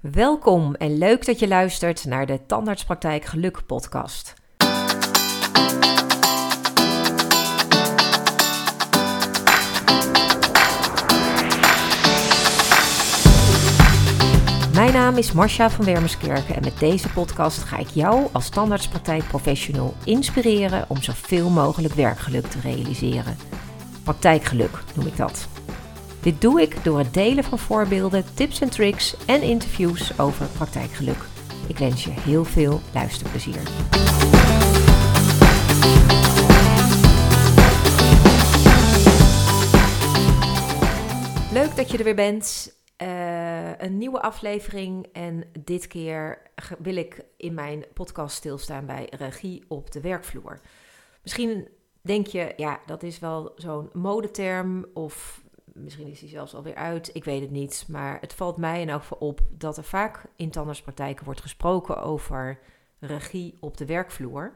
Welkom en leuk dat je luistert naar de Tandartspraktijk Geluk podcast. Mijn naam is Marcia van Wermerskerken en met deze podcast ga ik jou als tandartspraktijkprofessional inspireren om zoveel mogelijk werkgeluk te realiseren. Praktijkgeluk noem ik dat. Dit doe ik door het delen van voorbeelden, tips en tricks en interviews over praktijkgeluk. Ik wens je heel veel luisterplezier. Leuk dat je er weer bent. Uh, een nieuwe aflevering en dit keer wil ik in mijn podcast stilstaan bij regie op de werkvloer. Misschien denk je, ja, dat is wel zo'n modeterm of misschien is die zelfs alweer uit, ik weet het niet. Maar het valt mij in elk geval op dat er vaak in tandartspraktijken wordt gesproken over regie op de werkvloer.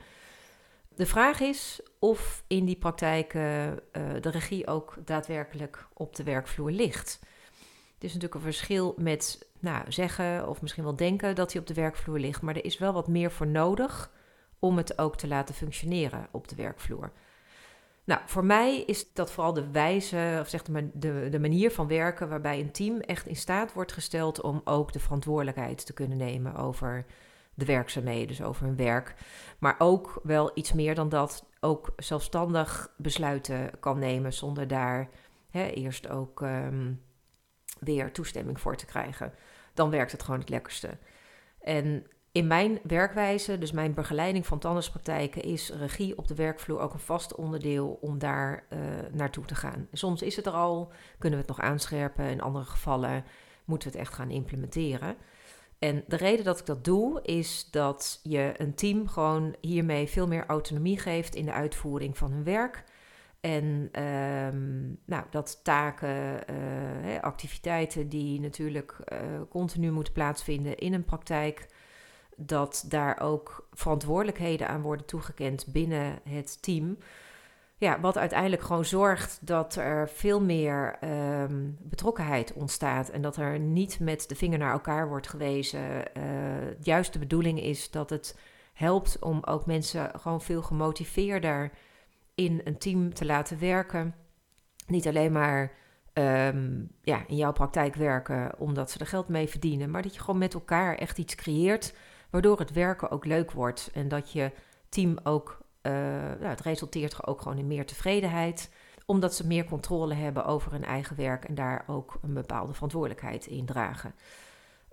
De vraag is of in die praktijken uh, de regie ook daadwerkelijk op de werkvloer ligt. Het is natuurlijk een verschil met nou, zeggen of misschien wel denken dat hij op de werkvloer ligt, maar er is wel wat meer voor nodig om het ook te laten functioneren op de werkvloer. Nou, voor mij is dat vooral de wijze, of zeg maar de, de manier van werken waarbij een team echt in staat wordt gesteld om ook de verantwoordelijkheid te kunnen nemen over de werkzaamheden, dus over hun werk. Maar ook wel iets meer dan dat, ook zelfstandig besluiten kan nemen zonder daar hè, eerst ook ehm, weer toestemming voor te krijgen. Dan werkt het gewoon het lekkerste. En in mijn werkwijze, dus mijn begeleiding van tandartspraktijken, is regie op de werkvloer ook een vast onderdeel om daar uh, naartoe te gaan. Soms is het er al, kunnen we het nog aanscherpen. In andere gevallen moeten we het echt gaan implementeren. En de reden dat ik dat doe, is dat je een team gewoon hiermee veel meer autonomie geeft in de uitvoering van hun werk. En um, nou, dat taken, uh, activiteiten die natuurlijk uh, continu moeten plaatsvinden in een praktijk dat daar ook verantwoordelijkheden aan worden toegekend binnen het team. Ja, wat uiteindelijk gewoon zorgt dat er veel meer um, betrokkenheid ontstaat en dat er niet met de vinger naar elkaar wordt gewezen. Uh, juist de bedoeling is dat het helpt om ook mensen gewoon veel gemotiveerder in een team te laten werken. Niet alleen maar um, ja, in jouw praktijk werken omdat ze er geld mee verdienen, maar dat je gewoon met elkaar echt iets creëert waardoor het werken ook leuk wordt en dat je team ook, uh, nou, het resulteert ook gewoon in meer tevredenheid, omdat ze meer controle hebben over hun eigen werk en daar ook een bepaalde verantwoordelijkheid in dragen.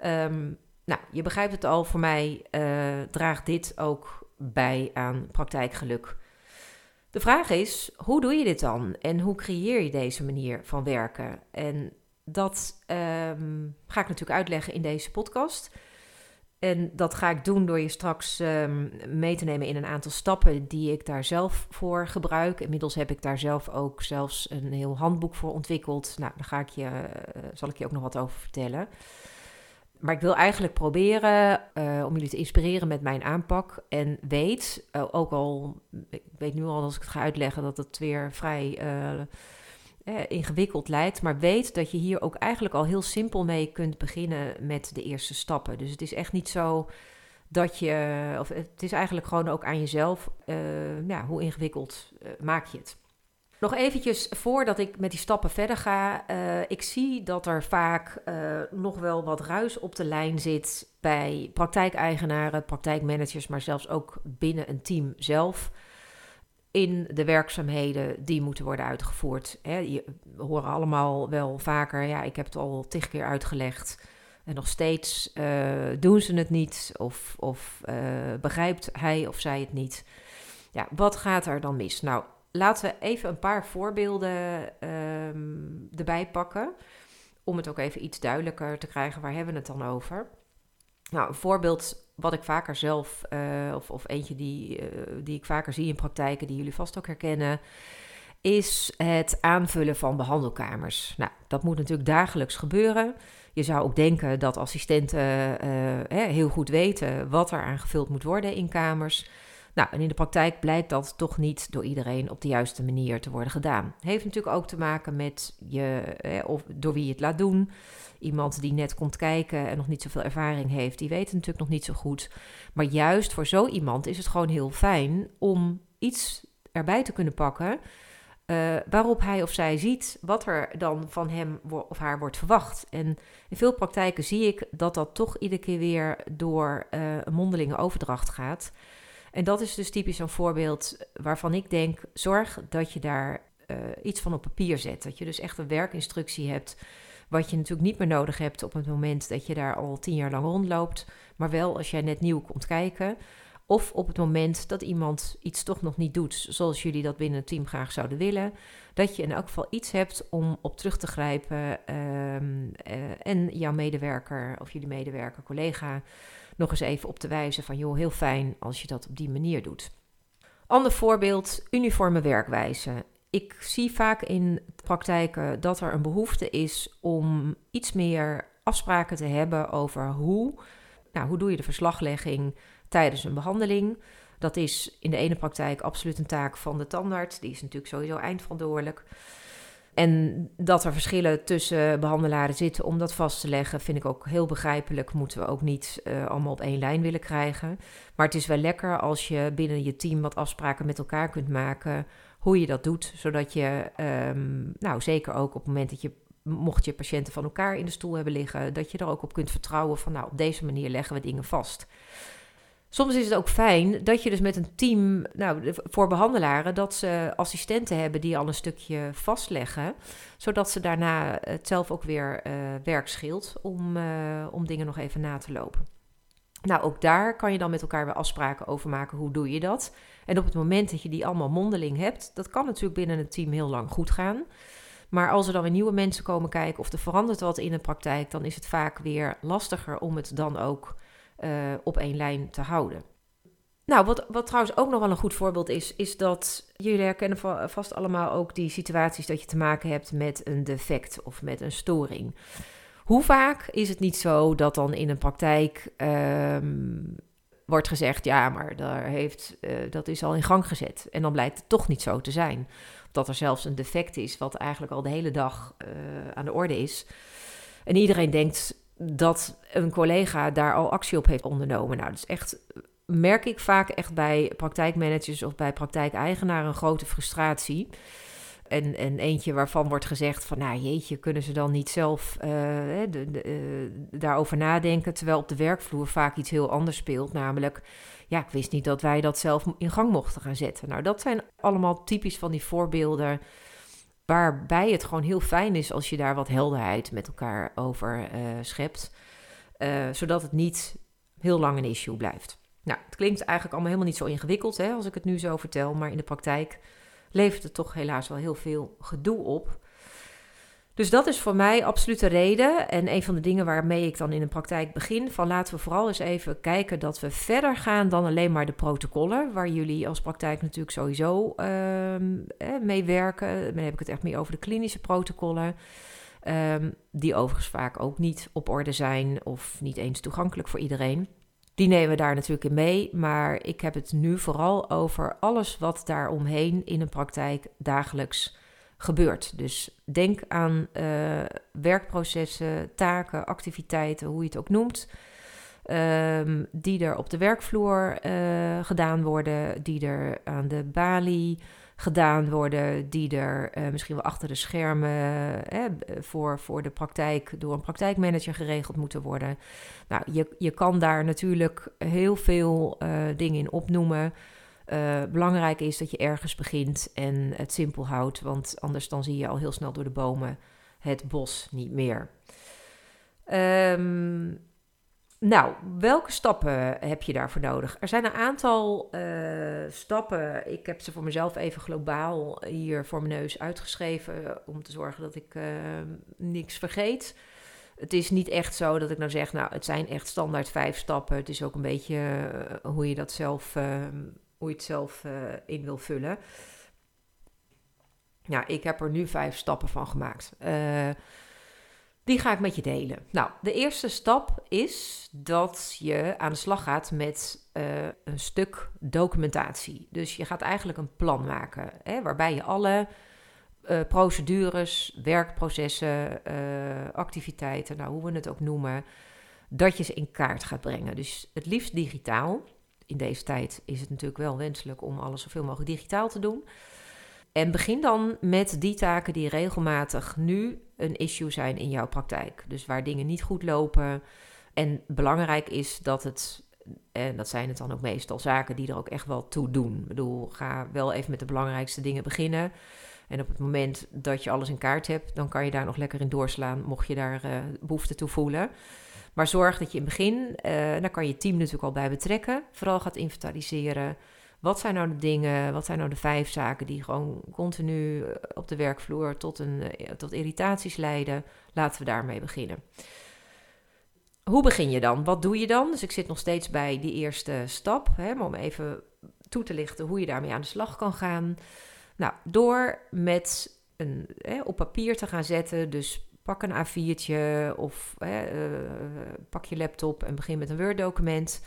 Um, nou, je begrijpt het al, voor mij uh, draagt dit ook bij aan praktijkgeluk. De vraag is, hoe doe je dit dan en hoe creëer je deze manier van werken? En dat um, ga ik natuurlijk uitleggen in deze podcast. En dat ga ik doen door je straks um, mee te nemen in een aantal stappen die ik daar zelf voor gebruik. Inmiddels heb ik daar zelf ook zelfs een heel handboek voor ontwikkeld. Nou, daar ga ik je, uh, zal ik je ook nog wat over vertellen. Maar ik wil eigenlijk proberen uh, om jullie te inspireren met mijn aanpak. En weet, uh, ook al, ik weet nu al als ik het ga uitleggen, dat het weer vrij eh, ingewikkeld lijkt. Maar weet dat je hier ook eigenlijk al heel simpel mee kunt beginnen met de eerste stappen. Dus het is echt niet zo dat je, of het is eigenlijk gewoon ook aan jezelf, uh, ja, hoe ingewikkeld uh, maak je het. Nog eventjes voordat ik met die stappen verder ga. Uh, ik zie dat er vaak nog wel wat ruis op de lijn zit bij praktijkeigenaren, praktijkmanagers, maar zelfs ook binnen een team zelf in de werkzaamheden die moeten worden uitgevoerd. Hè, je, horen allemaal wel vaker, ja, ik heb het al tig keer uitgelegd. En nog steeds uh, doen ze het niet, of, of uh, begrijpt hij of zij het niet. Ja, wat gaat er dan mis? Nou, laten we even een paar voorbeelden um, erbij pakken. Om het ook even iets duidelijker te krijgen, waar hebben we het dan over? Nou, een voorbeeld wat ik vaker zelf, uh, of, of eentje die, uh, die ik vaker zie in praktijken, die jullie vast ook herkennen, is het aanvullen van behandelkamers. Nou, dat moet natuurlijk dagelijks gebeuren. Je zou ook denken dat assistenten uh, heel goed weten wat er aangevuld moet worden in kamers. Nou, en in de praktijk blijkt dat toch niet door iedereen op de juiste manier te worden gedaan. Heeft natuurlijk ook te maken met je, of door wie je het laat doen. Iemand die net komt kijken en nog niet zoveel ervaring heeft, die weet het natuurlijk nog niet zo goed. Maar juist voor zo iemand is het gewoon heel fijn om iets erbij te kunnen pakken. Uh, waarop hij of zij ziet wat er dan van hem of haar wordt verwacht. En in veel praktijken zie ik dat dat toch iedere keer weer door uh, een mondelinge overdracht gaat. En dat is dus typisch een voorbeeld waarvan ik denk: zorg dat je daar uh, iets van op papier zet. Dat je dus echt een werkinstructie hebt. Wat je natuurlijk niet meer nodig hebt op het moment dat je daar al tien jaar lang rondloopt. Maar wel als jij net nieuw komt kijken. Of op het moment dat iemand iets toch nog niet doet zoals jullie dat binnen het team graag zouden willen. Dat je in elk geval iets hebt om op terug te grijpen. Ehm, eh, en jouw medewerker of jullie medewerker, collega, nog eens even op te wijzen van joh, heel fijn als je dat op die manier doet. Ander voorbeeld, uniforme werkwijze. Ik zie vaak in praktijken dat er een behoefte is om iets meer afspraken te hebben over hoe, nou, hoe doe je de verslaglegging tijdens een behandeling. Dat is in de ene praktijk absoluut een taak van de tandarts. Die is natuurlijk sowieso eindverantwoordelijk. En dat er verschillen tussen behandelaren zitten om dat vast te leggen, vind ik ook heel begrijpelijk. Moeten we ook niet uh, allemaal op één lijn willen krijgen. Maar het is wel lekker als je binnen je team wat afspraken met elkaar kunt maken. Hoe je dat doet, zodat je, um, nou zeker ook op het moment dat je, mocht je patiënten van elkaar in de stoel hebben liggen, dat je er ook op kunt vertrouwen van, nou op deze manier leggen we dingen vast. Soms is het ook fijn dat je dus met een team, nou, voor behandelaren, dat ze assistenten hebben die al een stukje vastleggen, zodat ze daarna het zelf ook weer uh, werk scheelt om, uh, om dingen nog even na te lopen. Nou, ook daar kan je dan met elkaar weer afspraken over maken. Hoe doe je dat? En op het moment dat je die allemaal mondeling hebt, dat kan natuurlijk binnen een team heel lang goed gaan. Maar als er dan weer nieuwe mensen komen kijken of er verandert wat in de praktijk, dan is het vaak weer lastiger om het dan ook uh, op één lijn te houden. Nou, wat, wat trouwens ook nog wel een goed voorbeeld is, is dat jullie herkennen vast allemaal ook die situaties dat je te maken hebt met een defect of met een storing. Hoe vaak is het niet zo dat dan in een praktijk um, wordt gezegd, ja, maar daar heeft, uh, dat is al in gang gezet. En dan blijkt het toch niet zo te zijn. Dat er zelfs een defect is wat eigenlijk al de hele dag uh, aan de orde is. En iedereen denkt, dat een collega daar al actie op heeft ondernomen. Nou, dat is echt, merk ik vaak echt bij praktijkmanagers of bij praktijkeigenaren een grote frustratie. En, en eentje waarvan wordt gezegd van, nou jeetje, kunnen ze dan niet zelf uh, de, de, uh, daarover nadenken, terwijl op de werkvloer vaak iets heel anders speelt, namelijk, ja, ik wist niet dat wij dat zelf in gang mochten gaan zetten. Nou, dat zijn allemaal typisch van die voorbeelden Waarbij het gewoon heel fijn is als je daar wat helderheid met elkaar over uh, schept. Uh, zodat het niet heel lang een issue blijft. Nou, het klinkt eigenlijk allemaal helemaal niet zo ingewikkeld hè, als ik het nu zo vertel. Maar in de praktijk levert het toch helaas wel heel veel gedoe op. Dus dat is voor mij absoluut de reden. En een van de dingen waarmee ik dan in de praktijk begin: van laten we vooral eens even kijken dat we verder gaan dan alleen maar de protocollen, waar jullie als praktijk natuurlijk sowieso uh, mee werken. Dan heb ik het echt meer over de klinische protocollen. Um, die overigens vaak ook niet op orde zijn of niet eens toegankelijk voor iedereen. Die nemen we daar natuurlijk in mee, maar ik heb het nu vooral over alles wat daar omheen in een praktijk dagelijks gebeurt. Dus denk aan uh, werkprocessen, taken, activiteiten, hoe je het ook noemt. Um, die er op de werkvloer uh, gedaan worden, die er aan de balie gedaan worden, die er uh, misschien wel achter de schermen voor, voor de praktijk door een praktijkmanager geregeld moeten worden. Nou, je, je kan daar natuurlijk heel veel dingen in opnoemen. Uh, belangrijk is dat je ergens begint en het simpel houdt, want anders dan zie je al heel snel door de bomen het bos niet meer. Um, nou, welke stappen heb je daarvoor nodig? Er zijn een aantal uh, stappen. Ik heb ze voor mezelf even globaal hier voor mijn neus uitgeschreven om te zorgen dat ik uh, niks vergeet. Het is niet echt zo dat ik nou zeg, nou, het zijn echt standaard vijf stappen. Het is ook een beetje hoe je dat zelf ehm, hoe je het zelf uh, in wil vullen. Ja, ik heb er nu vijf stappen van gemaakt. Uh, Die ga ik met je delen. Nou, de eerste stap is dat je aan de slag gaat met eh, een stuk documentatie. Dus je gaat eigenlijk een plan maken, hè, waarbij je alle procedures, werkprocessen, activiteiten, nou, hoe we het ook noemen, dat je ze in kaart gaat brengen. Dus het liefst digitaal. In deze tijd is het natuurlijk wel wenselijk om alles zoveel mogelijk digitaal te doen. En begin dan met die taken die regelmatig nu een issue zijn in jouw praktijk. Dus waar dingen niet goed lopen. En belangrijk is dat het, en dat zijn het dan ook meestal zaken die er ook echt wel toe doen. Ik bedoel, ga wel even met de belangrijkste dingen beginnen. En op het moment dat je alles in kaart hebt, dan kan je daar nog lekker in doorslaan, mocht je daar uh, behoefte toe voelen. Maar zorg dat je in het begin, uh, daar kan je team natuurlijk al bij betrekken, vooral gaat inventariseren. Wat zijn nou de dingen, wat zijn nou de vijf zaken die gewoon continu eh, op de werkvloer tot, een, tot irritaties leiden? Laten we daarmee beginnen. Hoe begin je dan? Wat doe je dan? Dus ik zit nog steeds bij die eerste stap, hè, om even toe te lichten hoe je daarmee aan de slag kan gaan. Nou, door met een, hè, op papier te gaan zetten, dus pak een A4'tje of uh, pak je laptop en begin met een Word-document.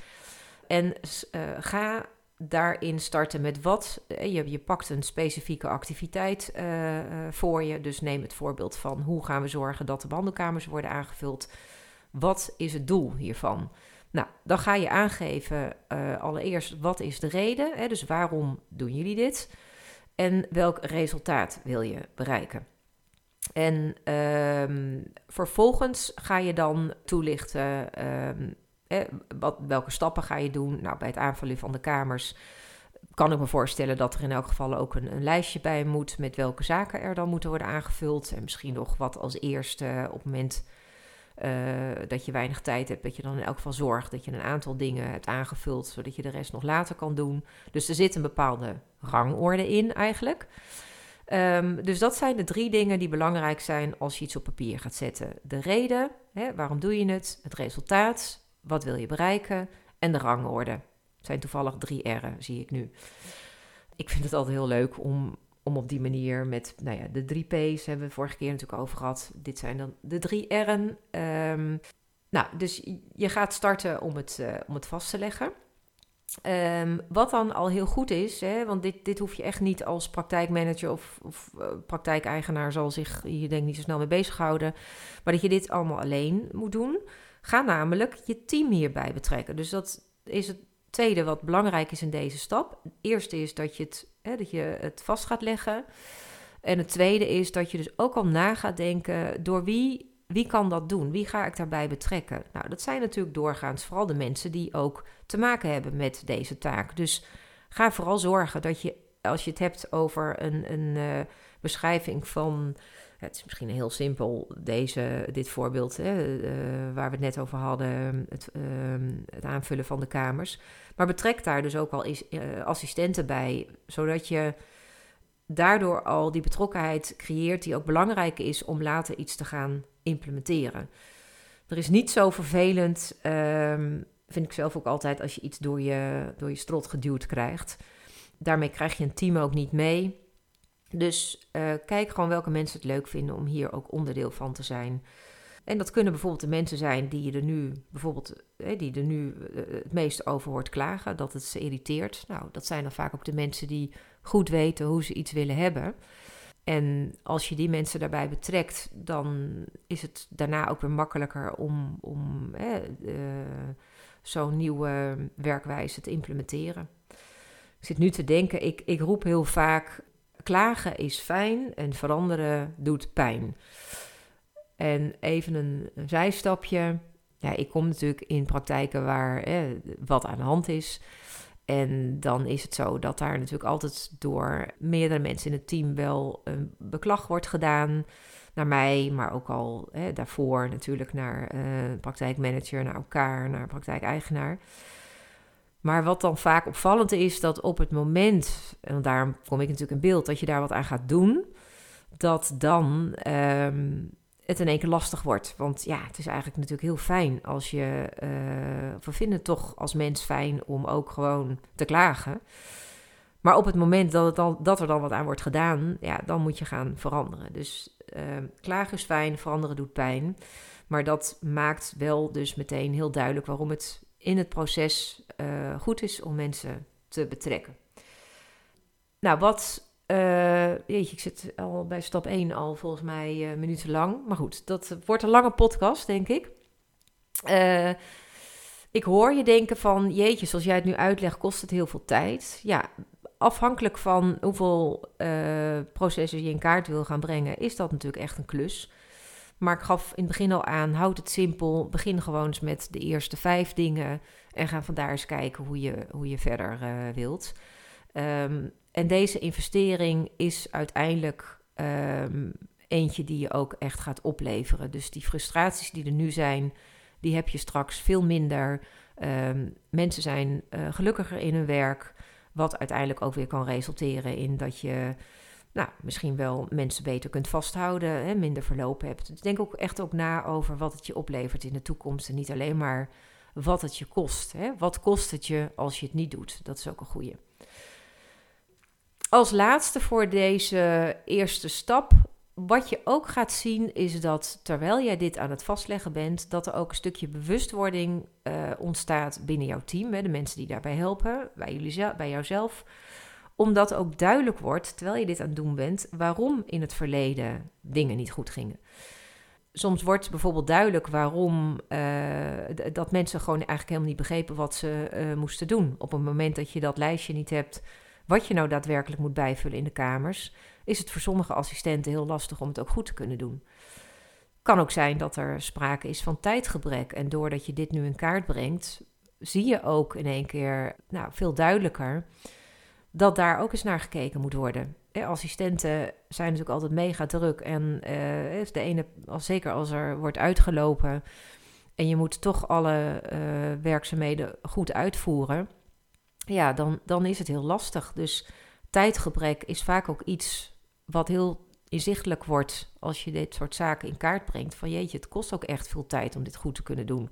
En uh, ga daarin starten met wat. Je, je pakt een specifieke activiteit voor je. Dus neem het voorbeeld van hoe gaan we zorgen dat de wandelkamers worden aangevuld. Wat is het doel hiervan? Nou, dan ga je aangeven allereerst wat is de reden. Hè, dus waarom doen jullie dit? en welk resultaat wil je bereiken. En um, vervolgens ga je dan toelichten um, wat, welke stappen ga je doen. Nou, bij het aanvullen van de kamers kan ik me voorstellen dat er in elk geval ook een, een, lijstje bij moet met welke zaken er dan moeten worden aangevuld. En misschien nog wat als eerste op het moment uh, dat je weinig tijd hebt, dat je dan in elk geval zorgt dat je een aantal dingen hebt aangevuld, zodat je de rest nog later kan doen. Dus er zit een bepaalde rangorde in eigenlijk. Um, dus dat zijn de drie dingen die belangrijk zijn als je iets op papier gaat zetten. De reden, hè, waarom doe je het? Het resultaat, wat wil je bereiken? En de rangorde. Het zijn toevallig drie R'en, zie ik nu. Ik vind het altijd heel leuk om om op die manier met, nou ja, de drie P's hebben we vorige keer natuurlijk over gehad. Dit zijn dan de drie R'en. Um, nou, dus je gaat starten om het, uh, om het vast te leggen. Um, wat dan al heel goed is, hè, want dit, dit hoef je echt niet als praktijkmanager of, uh, praktijkeigenaar zal zich hier denk niet zo snel mee bezighouden, maar dat je dit allemaal alleen moet doen. Ga namelijk je team hierbij betrekken. Dus dat is het tweede wat belangrijk is in deze stap. Het eerste is dat je het, hè, dat je het vast gaat leggen. En het tweede is dat je dus ook al na gaat denken door wie, wie kan dat doen? Wie ga ik daarbij betrekken? Nou, dat zijn natuurlijk doorgaans vooral de mensen die ook te maken hebben met deze taak. Dus ga vooral zorgen dat je, als je het hebt over een, een uh, beschrijving van het is misschien heel simpel, deze, dit voorbeeld hè, uh, waar we het net over hadden, het, uh, het, aanvullen van de kamers. Maar betrek daar dus ook al is, uh, assistenten bij, zodat je daardoor al die betrokkenheid creëert die ook belangrijk is om later iets te gaan implementeren. Er is niet zo vervelend, ehm, vind ik zelf ook altijd, als je iets door je, door je strot geduwd krijgt. Daarmee krijg je een team ook niet mee. Dus uh, kijk gewoon welke mensen het leuk vinden om hier ook onderdeel van te zijn. En dat kunnen bijvoorbeeld de mensen zijn die je er nu, bijvoorbeeld, die er nu eh, het meest over hoort klagen, dat het ze irriteert. Nou, dat zijn dan vaak ook de mensen die goed weten hoe ze iets willen hebben. En als je die mensen daarbij betrekt, dan is het daarna ook weer makkelijker om, om zo'n nieuwe werkwijze te implementeren. Ik zit nu te denken, ik, ik roep heel vaak klagen is fijn en veranderen doet pijn. En even een, zijstapje. Ja, ik kom natuurlijk in praktijken waar wat aan de hand is. En dan is het zo dat daar natuurlijk altijd door meerdere mensen in het team wel een beklag wordt gedaan. Naar mij, maar ook al daarvoor natuurlijk naar uh, praktijkmanager, naar elkaar, naar praktijkeigenaar. Maar wat dan vaak opvallend is, dat op het moment, en daarom kom ik natuurlijk in beeld, dat je daar wat aan gaat doen, dat dan um, het in één keer lastig wordt. Want ja, het is eigenlijk natuurlijk heel fijn als je, uh, we vinden het toch als mens fijn om ook gewoon te klagen. Maar op het moment dat, het dan, dat er dan wat aan wordt gedaan, ja, dan moet je gaan veranderen. Dus klagen is fijn, veranderen doet pijn. Maar dat maakt wel dus meteen heel duidelijk waarom het in het proces goed is om mensen te betrekken. Nou, wat. Jeetje, ik zit al bij stap 1 al volgens mij minuten lang. Maar goed, dat wordt een lange podcast, denk ik. ik hoor je denken van, jeetje, zoals jij het nu uitlegt, kost het heel veel tijd. Ja, afhankelijk van hoeveel processen je in kaart wil gaan brengen, is dat natuurlijk echt een klus. Maar ik gaf in het begin al aan, houd het simpel. Begin gewoon eens met de eerste vijf dingen. En ga vandaar eens kijken hoe je, hoe je verder wilt. Um, en deze investering is uiteindelijk um, eentje die je ook echt gaat opleveren. Dus die frustraties die er nu zijn, die heb je straks veel minder. Um, mensen zijn uh, gelukkiger in hun werk. Wat uiteindelijk ook weer kan resulteren in dat je nou, misschien wel mensen beter kunt vasthouden, hè, minder verloop hebt. Dus denk ook echt ook na over wat het je oplevert in de toekomst. En niet alleen maar wat het je kost. Hè. Wat kost het je als je het niet doet? Dat is ook een goede. Als laatste voor deze eerste stap wat je ook gaat zien is dat terwijl jij dit aan het vastleggen bent, dat er ook een stukje bewustwording uh, ontstaat binnen jouw team, hè, de mensen die daarbij helpen, bij, jullie bij jouzelf. Omdat ook duidelijk wordt, terwijl je dit aan het doen bent, waarom in het verleden dingen niet goed gingen. Soms wordt bijvoorbeeld duidelijk waarom uh, dat mensen gewoon eigenlijk helemaal niet begrepen wat ze uh, moesten doen. Op het moment dat je dat lijstje niet hebt, wat je nou daadwerkelijk moet bijvullen in de kamers is het voor sommige assistenten heel lastig om het ook goed te kunnen doen. Kan ook zijn dat er sprake is van tijdgebrek. En doordat je dit nu in kaart brengt, zie je ook in één keer nou, veel duidelijker dat daar ook eens naar gekeken moet worden. assistenten zijn natuurlijk altijd mega druk. En uh, de ene, zeker als er wordt uitgelopen en je moet toch alle uh, werkzaamheden goed uitvoeren, ja, dan, dan is het heel lastig. Dus tijdgebrek is vaak ook iets wat heel inzichtelijk wordt als je dit soort zaken in kaart brengt. Van jeetje, het kost ook echt veel tijd om dit goed te kunnen doen.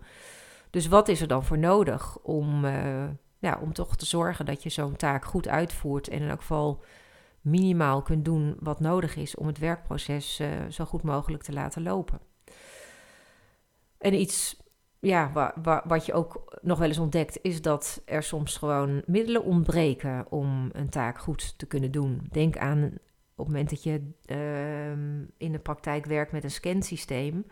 Dus wat is er dan voor nodig om, uh, ja, om toch te zorgen dat je zo'n taak goed uitvoert en in elk geval minimaal kunt doen wat nodig is om het werkproces uh, zo goed mogelijk te laten lopen. En iets ja, wa wa wat je ook nog wel eens ontdekt, is dat er soms gewoon middelen ontbreken om een taak goed te kunnen doen. Denk aan op het moment dat je uh, in de praktijk werkt met een scansysteem.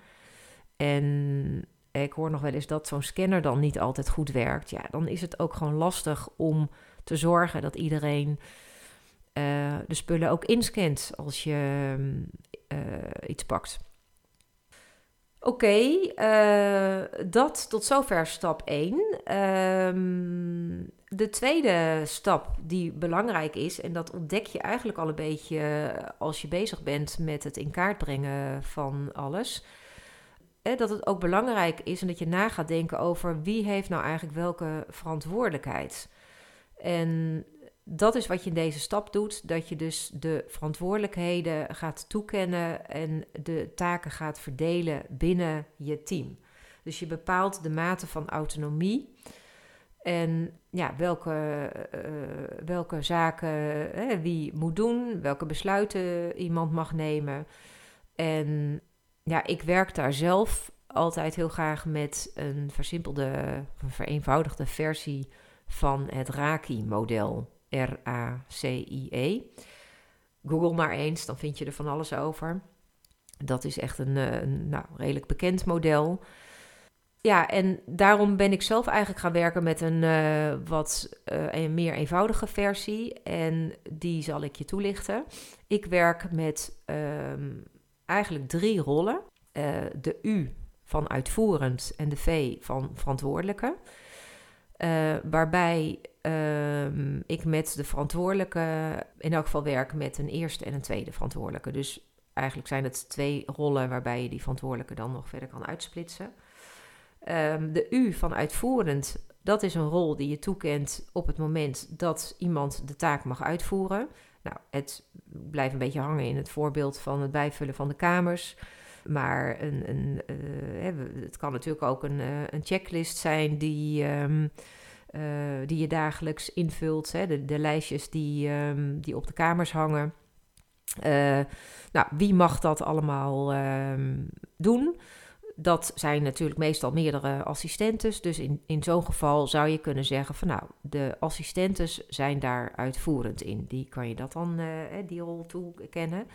En ik hoor nog wel eens dat zo'n scanner dan niet altijd goed werkt. Ja, dan is het ook gewoon lastig om te zorgen dat iedereen uh, de spullen ook inscant als je uh, iets pakt. Oké, uh, dat tot zover stap 1. Ehm, de tweede stap die belangrijk is, en dat ontdek je eigenlijk al een beetje als je bezig bent met het in kaart brengen van alles. Hè, dat het ook belangrijk is en dat je na gaat denken over wie heeft nou eigenlijk welke verantwoordelijkheid. En dat is wat je in deze stap doet: dat je dus de verantwoordelijkheden gaat toekennen en de taken gaat verdelen binnen je team. Dus je bepaalt de mate van autonomie en ja, welke, uh, welke zaken hè, wie moet doen, welke besluiten iemand mag nemen. En ja, ik werk daar zelf altijd heel graag met een versimpelde, een vereenvoudigde versie van het Raki-model. R-A-C-I-E. Google maar eens, dan vind je er van alles over. Dat is echt een, eh, een nou, redelijk bekend model. Ja, en daarom ben ik zelf eigenlijk gaan werken met een uh, wat uh, een meer eenvoudige versie. En die zal ik je toelichten. Ik werk met um, eigenlijk drie rollen: de U van uitvoerend en de V van verantwoordelijke. Waarbij um, ik met de verantwoordelijke in elk geval werk met een eerste en een tweede verantwoordelijke. Dus eigenlijk zijn het twee rollen waarbij je die verantwoordelijke dan nog verder kan uitsplitsen. Um, de U van uitvoerend, dat is een rol die je toekent op het moment dat iemand de taak mag uitvoeren. Nou, het blijft een beetje hangen in het voorbeeld van het bijvullen van de kamers. Maar een, een, uh, het kan natuurlijk ook een, uh, een checklist zijn die, um, uh, die je dagelijks invult. Hè, de, de lijstjes die, um, die op de kamers hangen. nou, wie mag dat allemaal ehm, doen? Dat zijn natuurlijk meestal meerdere assistentes. Dus in, in zo'n geval zou je kunnen zeggen van nou, de assistentes zijn daar uitvoerend in. Die kan je dat dan, die rol toekennen.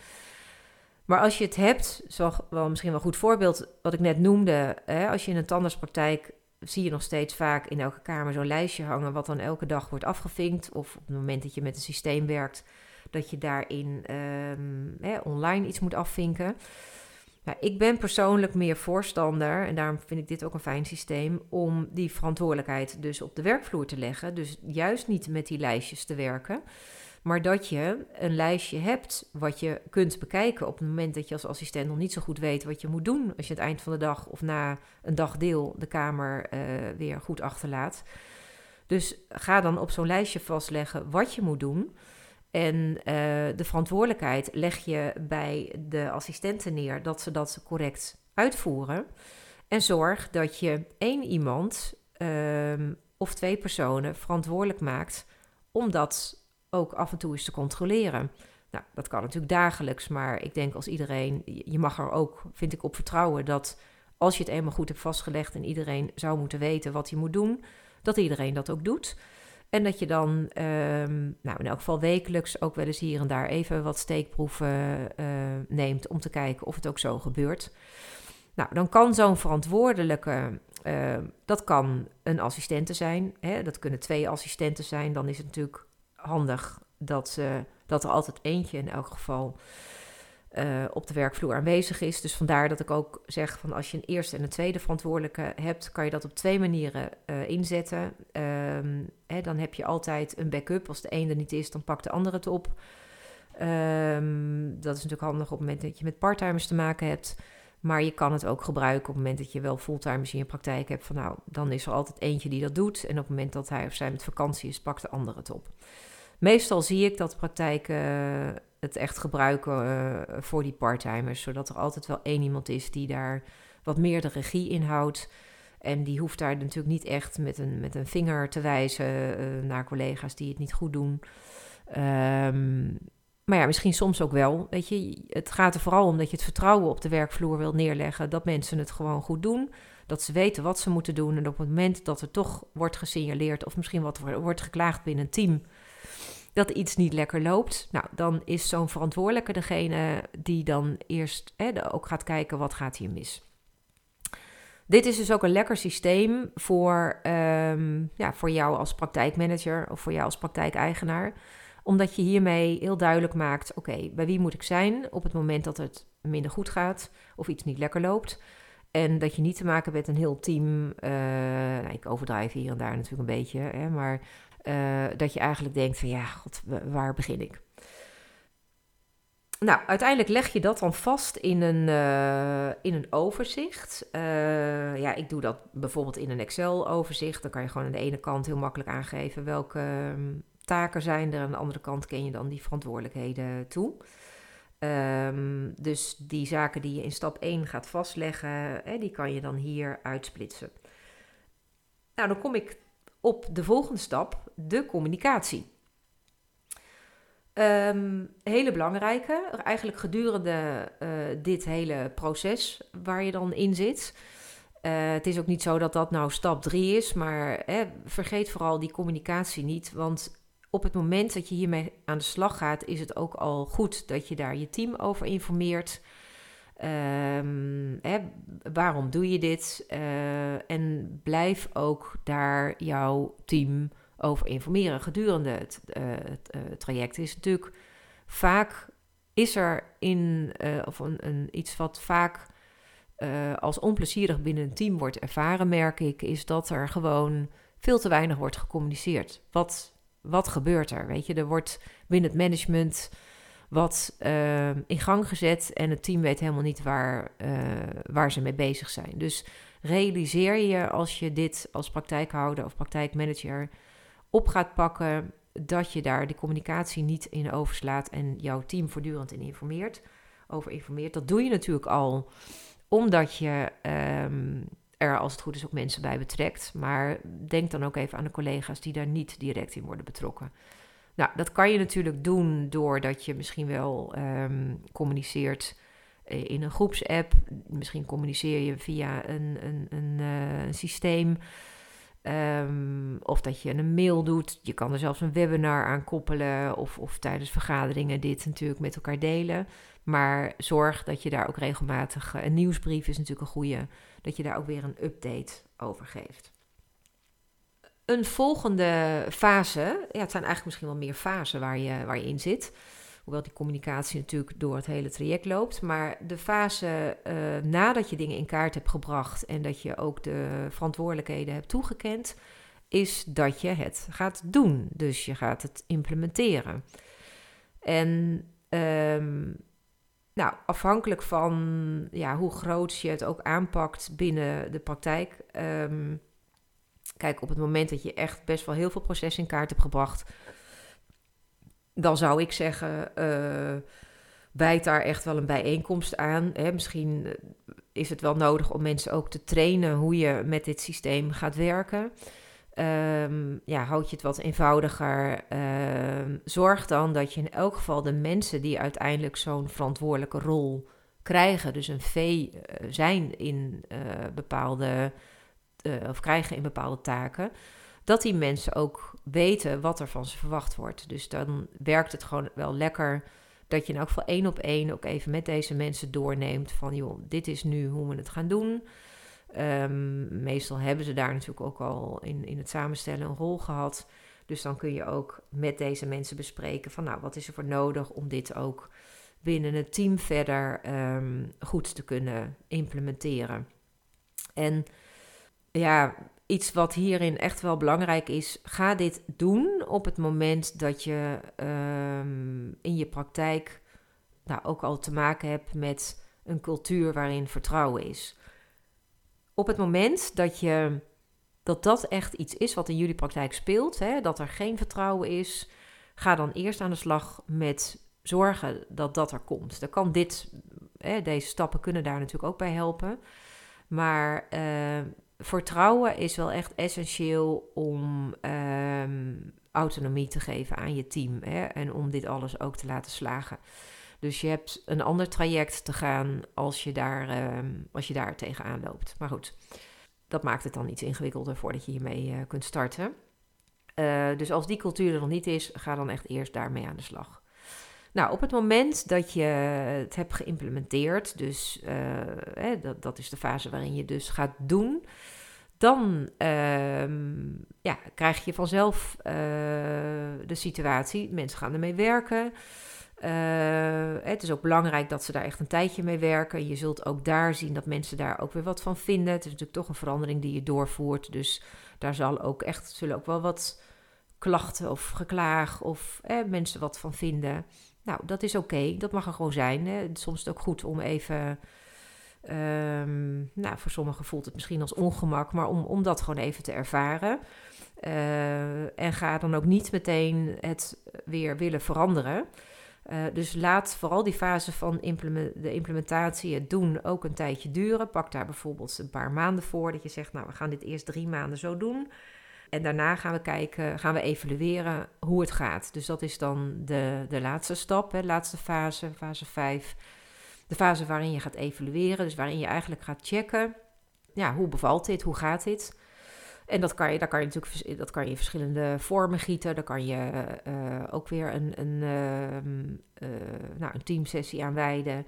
Maar als je het hebt, zoals wel misschien wel een goed voorbeeld wat ik net noemde. Hè, als je in een tandartspraktijk zie je nog steeds vaak in elke kamer zo'n lijstje hangen, wat dan elke dag wordt afgevinkt. Of op het moment dat je met een systeem werkt, dat je daarin um, hè, online iets moet afvinken. Ik ben persoonlijk meer voorstander, en daarom vind ik dit ook een fijn systeem, om die verantwoordelijkheid dus op de werkvloer te leggen. Dus juist niet met die lijstjes te werken. Maar dat je een lijstje hebt wat je kunt bekijken op het moment dat je als assistent nog niet zo goed weet wat je moet doen. Als je het eind van de dag of na een dagdeel de kamer uh, weer goed achterlaat. Dus ga dan op zo'n lijstje vastleggen wat je moet doen. En uh, de verantwoordelijkheid leg je bij de assistenten neer dat ze dat correct uitvoeren. En zorg dat je één iemand uh, of twee personen verantwoordelijk maakt om dat ook af en toe eens te controleren. Nou, dat kan natuurlijk dagelijks, maar ik denk als iedereen, je mag er ook, vind ik, op vertrouwen dat als je het eenmaal goed hebt vastgelegd en iedereen zou moeten weten wat hij moet doen, dat iedereen dat ook doet. En dat je dan, um, nou in elk geval wekelijks, ook wel eens hier en daar even wat steekproeven uh, neemt om te kijken of het ook zo gebeurt. Nou, dan kan zo'n verantwoordelijke, uh, dat kan een assistente zijn, hè, dat kunnen twee assistenten zijn, dan is het natuurlijk handig dat, uh, dat er altijd eentje in elk geval uh, op de werkvloer aanwezig is. Dus vandaar dat ik ook zeg van als je een eerste en een tweede verantwoordelijke hebt, kan je dat op twee manieren uh, inzetten. Um, hè, dan heb je altijd een backup. Als de ene er niet is, dan pakt de andere het op. Um, dat is natuurlijk handig op het moment dat je met parttimers te maken hebt. Maar je kan het ook gebruiken op het moment dat je wel fulltimers in je praktijk hebt. Van nou, dan is er altijd eentje die dat doet. En op het moment dat hij of zij met vakantie is, pakt de andere het op. Meestal zie ik dat praktijken uh, het echt gebruiken uh, voor die parttimers, zodat er altijd wel één iemand is die daar wat meer de regie in houdt. En die hoeft daar natuurlijk niet echt met een, met een vinger te wijzen uh, naar collega's die het niet goed doen. Um, maar ja, misschien soms ook wel. Weet je, het gaat er vooral om dat je het vertrouwen op de werkvloer wil neerleggen. Dat mensen het gewoon goed doen. Dat ze weten wat ze moeten doen. En op het moment dat er toch wordt gesignaleerd, of misschien wat wordt geklaagd binnen een team, dat iets niet lekker loopt. Nou, dan is zo'n verantwoordelijke degene die dan eerst hè, ook gaat kijken wat gaat hier mis. Dit is dus ook een lekker systeem voor, um, ja, voor jou als praktijkmanager of voor jou als praktijkeigenaar. Omdat je hiermee heel duidelijk maakt: oké, bij wie moet ik zijn op het moment dat het minder goed gaat of iets niet lekker loopt. En dat je niet te maken hebt met een heel team. Uh, nou, ik overdrijf hier en daar natuurlijk een beetje, hè, maar uh, dat je eigenlijk denkt van ja, god, waar begin ik? Nou, uiteindelijk leg je dat dan vast in een, uh, in een overzicht. Uh, ja, ik doe dat bijvoorbeeld in een Excel-overzicht. Dan kan je gewoon aan de ene kant heel makkelijk aangeven welke um, taken zijn er. Aan de andere kant ken je dan die verantwoordelijkheden toe. Um, dus die zaken die je in stap 1 gaat vastleggen, hè, die kan je dan hier uitsplitsen. Nou, dan kom ik op de volgende stap, de communicatie. Um, hele belangrijke, eigenlijk gedurende uh, dit hele proces waar je dan in zit. Uh, het is ook niet zo dat dat nou stap 3 is, maar vergeet vooral die communicatie niet. Want op het moment dat je hiermee aan de slag gaat, is het ook al goed dat je daar je team over informeert. Hè, waarom doe je dit? Uh, en blijf ook daar jouw team over informeren gedurende het, het uh, traject. Is natuurlijk vaak is er in of een, een, iets wat vaak als onplezierig binnen een team wordt ervaren, merk ik, is dat er gewoon veel te weinig wordt gecommuniceerd. Wat, wat gebeurt er? Weet je, er wordt binnen het management wat uh, in gang gezet en het team weet helemaal niet waar, uh, waar ze mee bezig zijn. Dus realiseer je als je dit als praktijkhouder of praktijkmanager op gaat pakken, dat je daar de communicatie niet in overslaat en jouw team voortdurend in informeert, over informeert. Dat doe je natuurlijk al omdat je um, er als het goed is ook mensen bij betrekt. Maar denk dan ook even aan de collega's die daar niet direct in worden betrokken. Nou, dat kan je natuurlijk doen doordat je misschien wel ehm, communiceert eh, in een groepsapp. Misschien communiceer je via een, een, een, een systeem. Um, of dat je een mail doet. Je kan er zelfs een webinar aan koppelen. Of, of tijdens vergaderingen dit natuurlijk met elkaar delen. Maar zorg dat je daar ook regelmatig. Eh, een nieuwsbrief is natuurlijk een goede. Dat je daar ook weer een update over geeft. Een volgende fase. Ja, het zijn eigenlijk misschien wel meer fasen waar je, waar je in zit. Hoewel die communicatie natuurlijk door het hele traject loopt. Maar de fase uh, nadat je dingen in kaart hebt gebracht en dat je ook de verantwoordelijkheden hebt toegekend, is dat je het gaat doen. Dus je gaat het implementeren. En um, nou, afhankelijk van ja, hoe groot je het ook aanpakt binnen de praktijk. Um, kijk, op het moment dat je echt best wel heel veel processen in kaart hebt gebracht dan zou ik zeggen, uh, bijt daar echt wel een bijeenkomst aan. Hè? Misschien eh, is het wel nodig om mensen ook te trainen hoe je met dit systeem gaat werken. Um, ja, houd je het wat eenvoudiger. Uh, zorg dan dat je in elk geval de mensen die uiteindelijk zo'n verantwoordelijke rol krijgen, dus een V uh, zijn in bepaalde, of krijgen in bepaalde taken, dat die mensen ook weten wat er van ze verwacht wordt. Dus dan werkt het gewoon wel lekker dat je in elk geval één op één ook even met deze mensen doorneemt van joh, dit is nu hoe we het gaan doen. Um, meestal hebben ze daar natuurlijk ook al in, in het samenstellen een rol gehad. Dus dan kun je ook met deze mensen bespreken van nou, wat is er voor nodig om dit ook binnen het team verder um, goed te kunnen implementeren. En ja, iets wat hierin echt wel belangrijk is, ga dit doen op het moment dat je um, in je praktijk nou, ook al te maken hebt met een cultuur waarin vertrouwen is. Op het moment dat je dat dat echt iets is wat in jullie praktijk speelt, hè, dat er geen vertrouwen is, ga dan eerst aan de slag met zorgen dat dat er komt. Dan kan dit, hè, deze stappen kunnen daar natuurlijk ook bij helpen. Maar uh, vertrouwen is wel echt essentieel om um, autonomie te geven aan je team hè, en om dit alles ook te laten slagen. Dus je hebt een ander traject te gaan als je daar, um, als je daar tegenaan loopt. Maar goed, dat maakt het dan iets ingewikkelder voordat je hiermee uh, kunt starten. Uh, dus als die cultuur er nog niet is, ga dan echt eerst daarmee aan de slag. Nou, op het moment dat je het hebt geïmplementeerd, dus uh, hè, dat, dat is de fase waarin je dus gaat doen, dan uh, ja, krijg je vanzelf uh, de situatie, mensen gaan ermee werken. Uh, het is ook belangrijk dat ze daar echt een tijdje mee werken. Je zult ook daar zien dat mensen daar ook weer wat van vinden. Het is natuurlijk toch een verandering die je doorvoert. Dus daar zal ook echt, zullen ook wel wat klachten of geklaag of mensen wat van vinden. Nou, dat is oké. Dat mag er gewoon zijn. Hè. Soms is het ook goed om even. Um, nou, voor sommigen voelt het misschien als ongemak, maar om, om dat gewoon even te ervaren. Uh, en ga dan ook niet meteen het weer willen veranderen. Uh, dus laat vooral die fase van de implementatie, het doen, ook een tijdje duren. Pak daar bijvoorbeeld een paar maanden voor. Dat je zegt, nou, we gaan dit eerst drie maanden zo doen. En daarna gaan we kijken, gaan we evalueren hoe het gaat. Dus dat is dan de, de laatste stap, de laatste fase, fase 5. De fase waarin je gaat evalueren, dus waarin je eigenlijk gaat checken. Ja, hoe bevalt dit? Hoe gaat dit? En dat kan je, daar kan je natuurlijk dat kan je in verschillende vormen gieten. Daar kan je uh, ook weer een, een, uh, uh, nou, een teamsessie aan wijden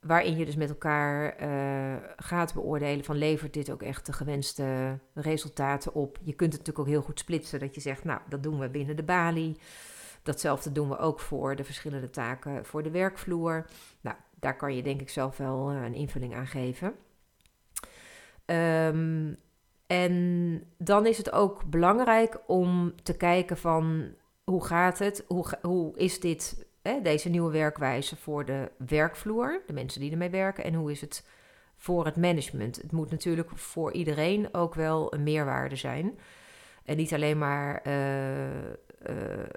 waarin je dus met elkaar uh, gaat beoordelen van levert dit ook echt de gewenste resultaten op. Je kunt het natuurlijk ook heel goed splitsen dat je zegt, nou dat doen we binnen de balie. Datzelfde doen we ook voor de verschillende taken voor de werkvloer. Nou, daar kan je denk ik zelf wel uh, een invulling aan geven. Um, en dan is het ook belangrijk om te kijken van hoe gaat het, hoe, hoe is dit hè, deze nieuwe werkwijze voor de werkvloer, de mensen die ermee werken, en hoe is het voor het management? Het moet natuurlijk voor iedereen ook wel een meerwaarde zijn. En niet alleen maar uh, uh,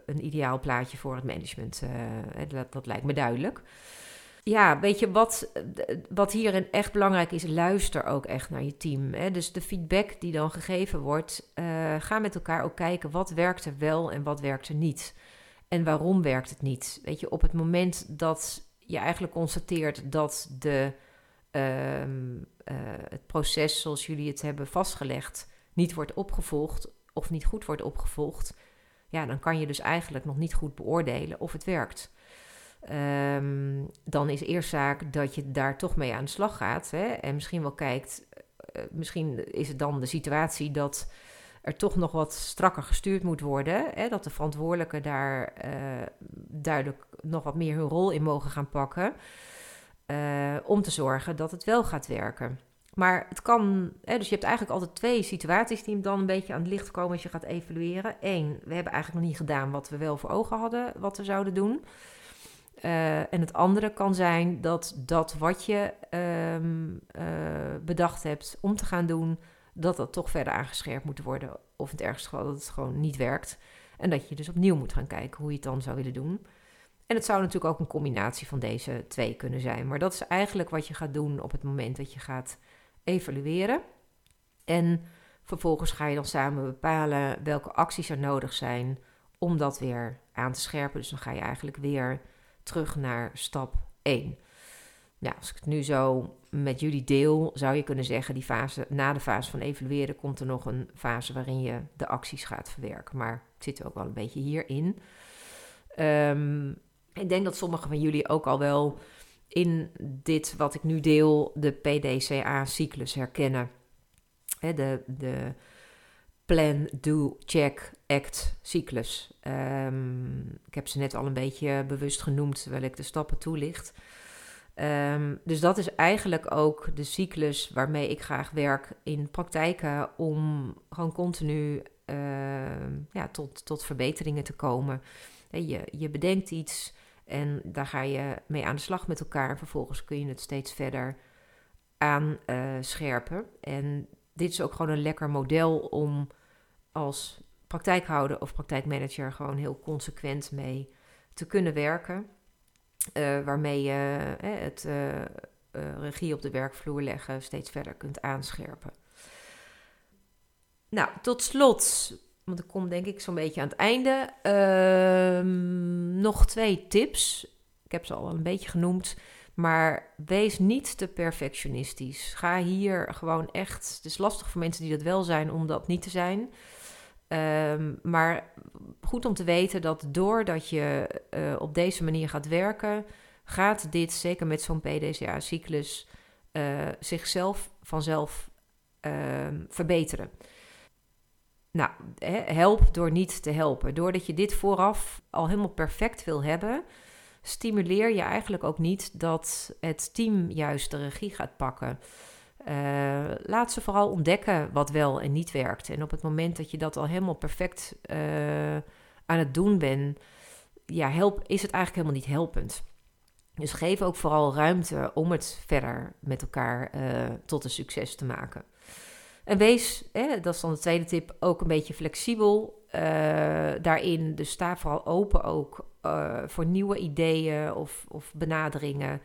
een ideaal plaatje voor het management. Uh, dat, dat, lijkt me duidelijk. Ja, weet je, wat, wat hierin echt belangrijk is, luister ook echt naar je team. Hè? Dus de feedback die dan gegeven wordt, ga met elkaar ook kijken wat werkt er wel en wat werkt er niet. En waarom werkt het niet? Weet je, op het moment dat je eigenlijk constateert dat de, ehm, eh, het proces zoals jullie het hebben vastgelegd niet wordt opgevolgd of niet goed wordt opgevolgd, ja, dan kan je dus eigenlijk nog niet goed beoordelen of het werkt. Ehm, dan is eerst zaak dat je daar toch mee aan de slag gaat hè, en misschien wel kijkt, uh, misschien is het dan de situatie dat er toch nog wat strakker gestuurd moet worden. Hè, dat de verantwoordelijken daar uh, duidelijk nog wat meer hun rol in mogen gaan pakken. Uh, om te zorgen dat het wel gaat werken. Maar het kan, hè, dus je hebt eigenlijk altijd twee situaties die dan een beetje aan het licht komen als je gaat evalueren. Eén, we hebben eigenlijk nog niet gedaan wat we wel voor ogen hadden, wat we zouden doen. Uh, en het andere kan zijn dat dat wat je um, bedacht hebt om te gaan doen, dat dat toch verder aangescherpt moet worden. Of in het ergste geval dat het gewoon niet werkt. En dat je dus opnieuw moet gaan kijken hoe je het dan zou willen doen. En het zou natuurlijk ook een combinatie van deze twee kunnen zijn. Maar dat is eigenlijk wat je gaat doen op het moment dat je gaat evalueren. En vervolgens ga je dan samen bepalen welke acties er nodig zijn om dat weer aan te scherpen. Dus dan ga je eigenlijk weer terug naar stap 1. Ja, als ik het nu zo met jullie deel, zou je kunnen zeggen, die fase, na de fase van evalueren komt er nog een fase waarin je de acties gaat verwerken. Maar het zit ook wel een beetje hierin. Um, ik denk dat sommigen van jullie ook al wel in dit wat ik nu deel, de PDCA-cyclus herkennen. de, de Plan, Do, Check, Act cyclus. Um, ik heb ze net al een beetje bewust genoemd terwijl ik de stappen toelicht. Um, dus dat is eigenlijk ook de cyclus waarmee ik graag werk in praktijken om gewoon continu uh, ja, tot, tot verbeteringen te komen. Je, je bedenkt iets en daar ga je mee aan de slag met elkaar. En vervolgens kun je het steeds verder aanscherpen. Uh, en dit is ook gewoon een lekker model om als praktijkhouder of praktijkmanager gewoon heel consequent mee te kunnen werken. Uh, waarmee je uh, het uh, regie op de werkvloer leggen steeds verder kunt aanscherpen. Nou, tot slot, want ik kom denk ik zo'n beetje aan het einde, ehm, nog twee tips. Ik heb ze al een beetje genoemd. Maar wees niet te perfectionistisch. Ga hier gewoon echt. Het is lastig voor mensen die dat wel zijn om dat niet te zijn. Um, maar goed om te weten dat doordat je uh, op deze manier gaat werken, gaat dit, zeker met zo'n PDCA-cyclus, uh, zichzelf vanzelf uh, verbeteren. Nou, help door niet te helpen. Doordat je dit vooraf al helemaal perfect wil hebben, stimuleer je eigenlijk ook niet dat het team juist de regie gaat pakken. Uh, laat ze vooral ontdekken wat wel en niet werkt. En op het moment dat je dat al helemaal perfect uh, aan het doen bent, ja, help, is het eigenlijk helemaal niet helpend. Dus geef ook vooral ruimte om het verder met elkaar uh, tot een succes te maken. En wees, hè, dat is dan de tweede tip, ook een beetje flexibel daarin. Dus sta vooral open ook voor nieuwe ideeën of, of benaderingen.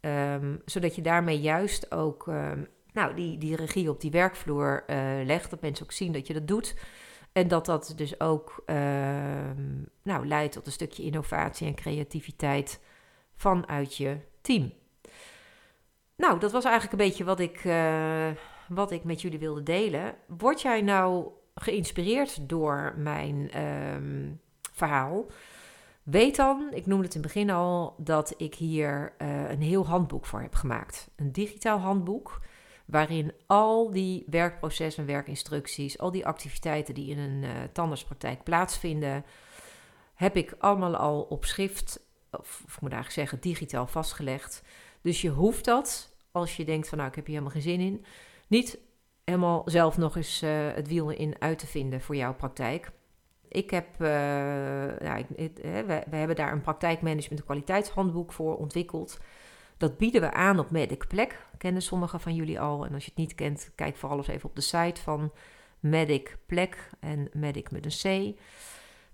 Um, zodat je daarmee juist ook um, nou, die, die regie op die werkvloer uh, legt. Dat mensen ook zien dat je dat doet. En dat dat dus ook uh, nou, leidt tot een stukje innovatie en creativiteit vanuit je team. Nou, dat was eigenlijk een beetje wat ik, uh, wat ik met jullie wilde delen. Word jij nou geïnspireerd door mijn verhaal? Weet dan, ik noemde het in het begin al, dat ik hier uh, een heel handboek voor heb gemaakt. Een digitaal handboek, waarin al die werkprocessen, werkinstructies, al die activiteiten die in een uh, tandartspraktijk plaatsvinden, heb ik allemaal al op schrift, of, of ik moet eigenlijk zeggen digitaal vastgelegd. Dus je hoeft dat, als je denkt van nou ik heb hier helemaal geen zin in, niet helemaal zelf nog eens uh, het wiel in uit te vinden voor jouw praktijk. Ik heb, uh, ik, we, hebben daar een praktijkmanagement en kwaliteitshandboek voor ontwikkeld. Dat bieden we aan op Medic Plek. Kennen sommigen van jullie al. En als je het niet kent, kijk vooral eens even op de site van Medic Plek en Medic met een C.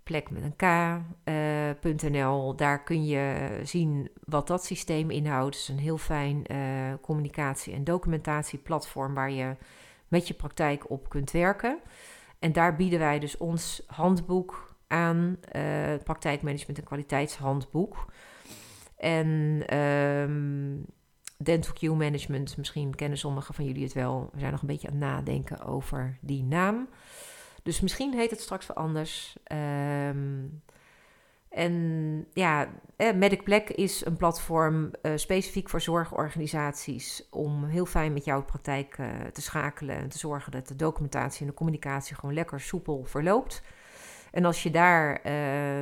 Plek met een K.nl. Uh, daar kun je zien wat dat systeem inhoudt. Het is een heel fijn uh, communicatie- en documentatieplatform waar je met je praktijk op kunt werken. En daar bieden wij dus ons handboek aan, het praktijkmanagement en kwaliteitshandboek. En um, Dental Q Management, misschien kennen sommigen van jullie het wel. We zijn nog een beetje aan het nadenken over die naam. Dus misschien heet het straks wel anders. Um, en ja, eh, Medic Black is een platform uh, specifiek voor zorgorganisaties om heel fijn met jouw praktijk uh, te schakelen en te zorgen dat de documentatie en de communicatie gewoon lekker soepel verloopt. En als je daar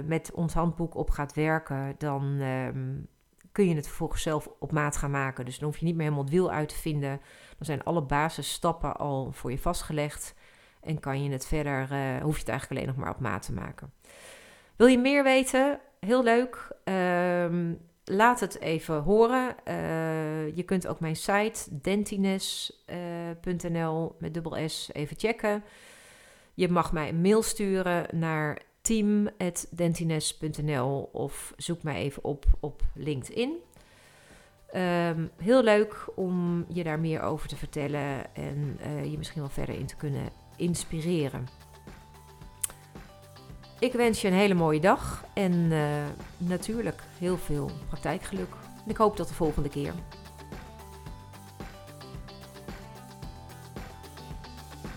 met ons handboek op gaat werken, dan um, kun je het vervolgens zelf op maat gaan maken. Dus dan hoef je niet meer helemaal het wiel uit te vinden. Dan zijn alle basisstappen al voor je vastgelegd. En kan je het verder, hoef je het eigenlijk alleen nog maar op maat te maken. Wil je meer weten? Heel leuk. Um, laat het even horen. Uh, je kunt ook mijn site dentines.nl uh, met dubbel S even checken. Je mag mij een mail sturen naar team.dentines.nl of zoek mij even op op LinkedIn. Um, heel leuk om je daar meer over te vertellen en uh, je misschien wel verder in te kunnen inspireren. Ik wens je een hele mooie dag en uh, natuurlijk heel veel praktijkgeluk. Ik hoop tot de volgende keer.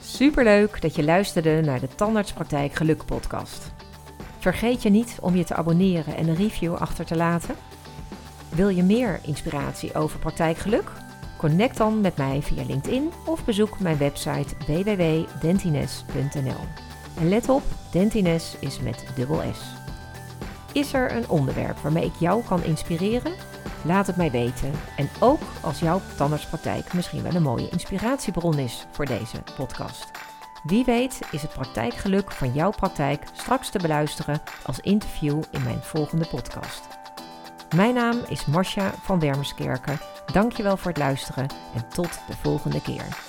Superleuk dat je luisterde naar de Tandartspraktijk Geluk podcast. Vergeet je niet om je te abonneren en een review achter te laten. Wil je meer inspiratie over praktijkgeluk? Connect dan met mij via LinkedIn of bezoek mijn website www.dentines.nl. En let op, Dentines is met dubbel S. Is er een onderwerp waarmee ik jou kan inspireren? Laat het mij weten. En ook als jouw tandartspraktijk misschien wel een mooie inspiratiebron is voor deze podcast. Wie weet is het praktijkgeluk van jouw praktijk straks te beluisteren als interview in mijn volgende podcast. Mijn naam is Marcia van Wermerskerken. Dankjewel voor het luisteren en tot de volgende keer.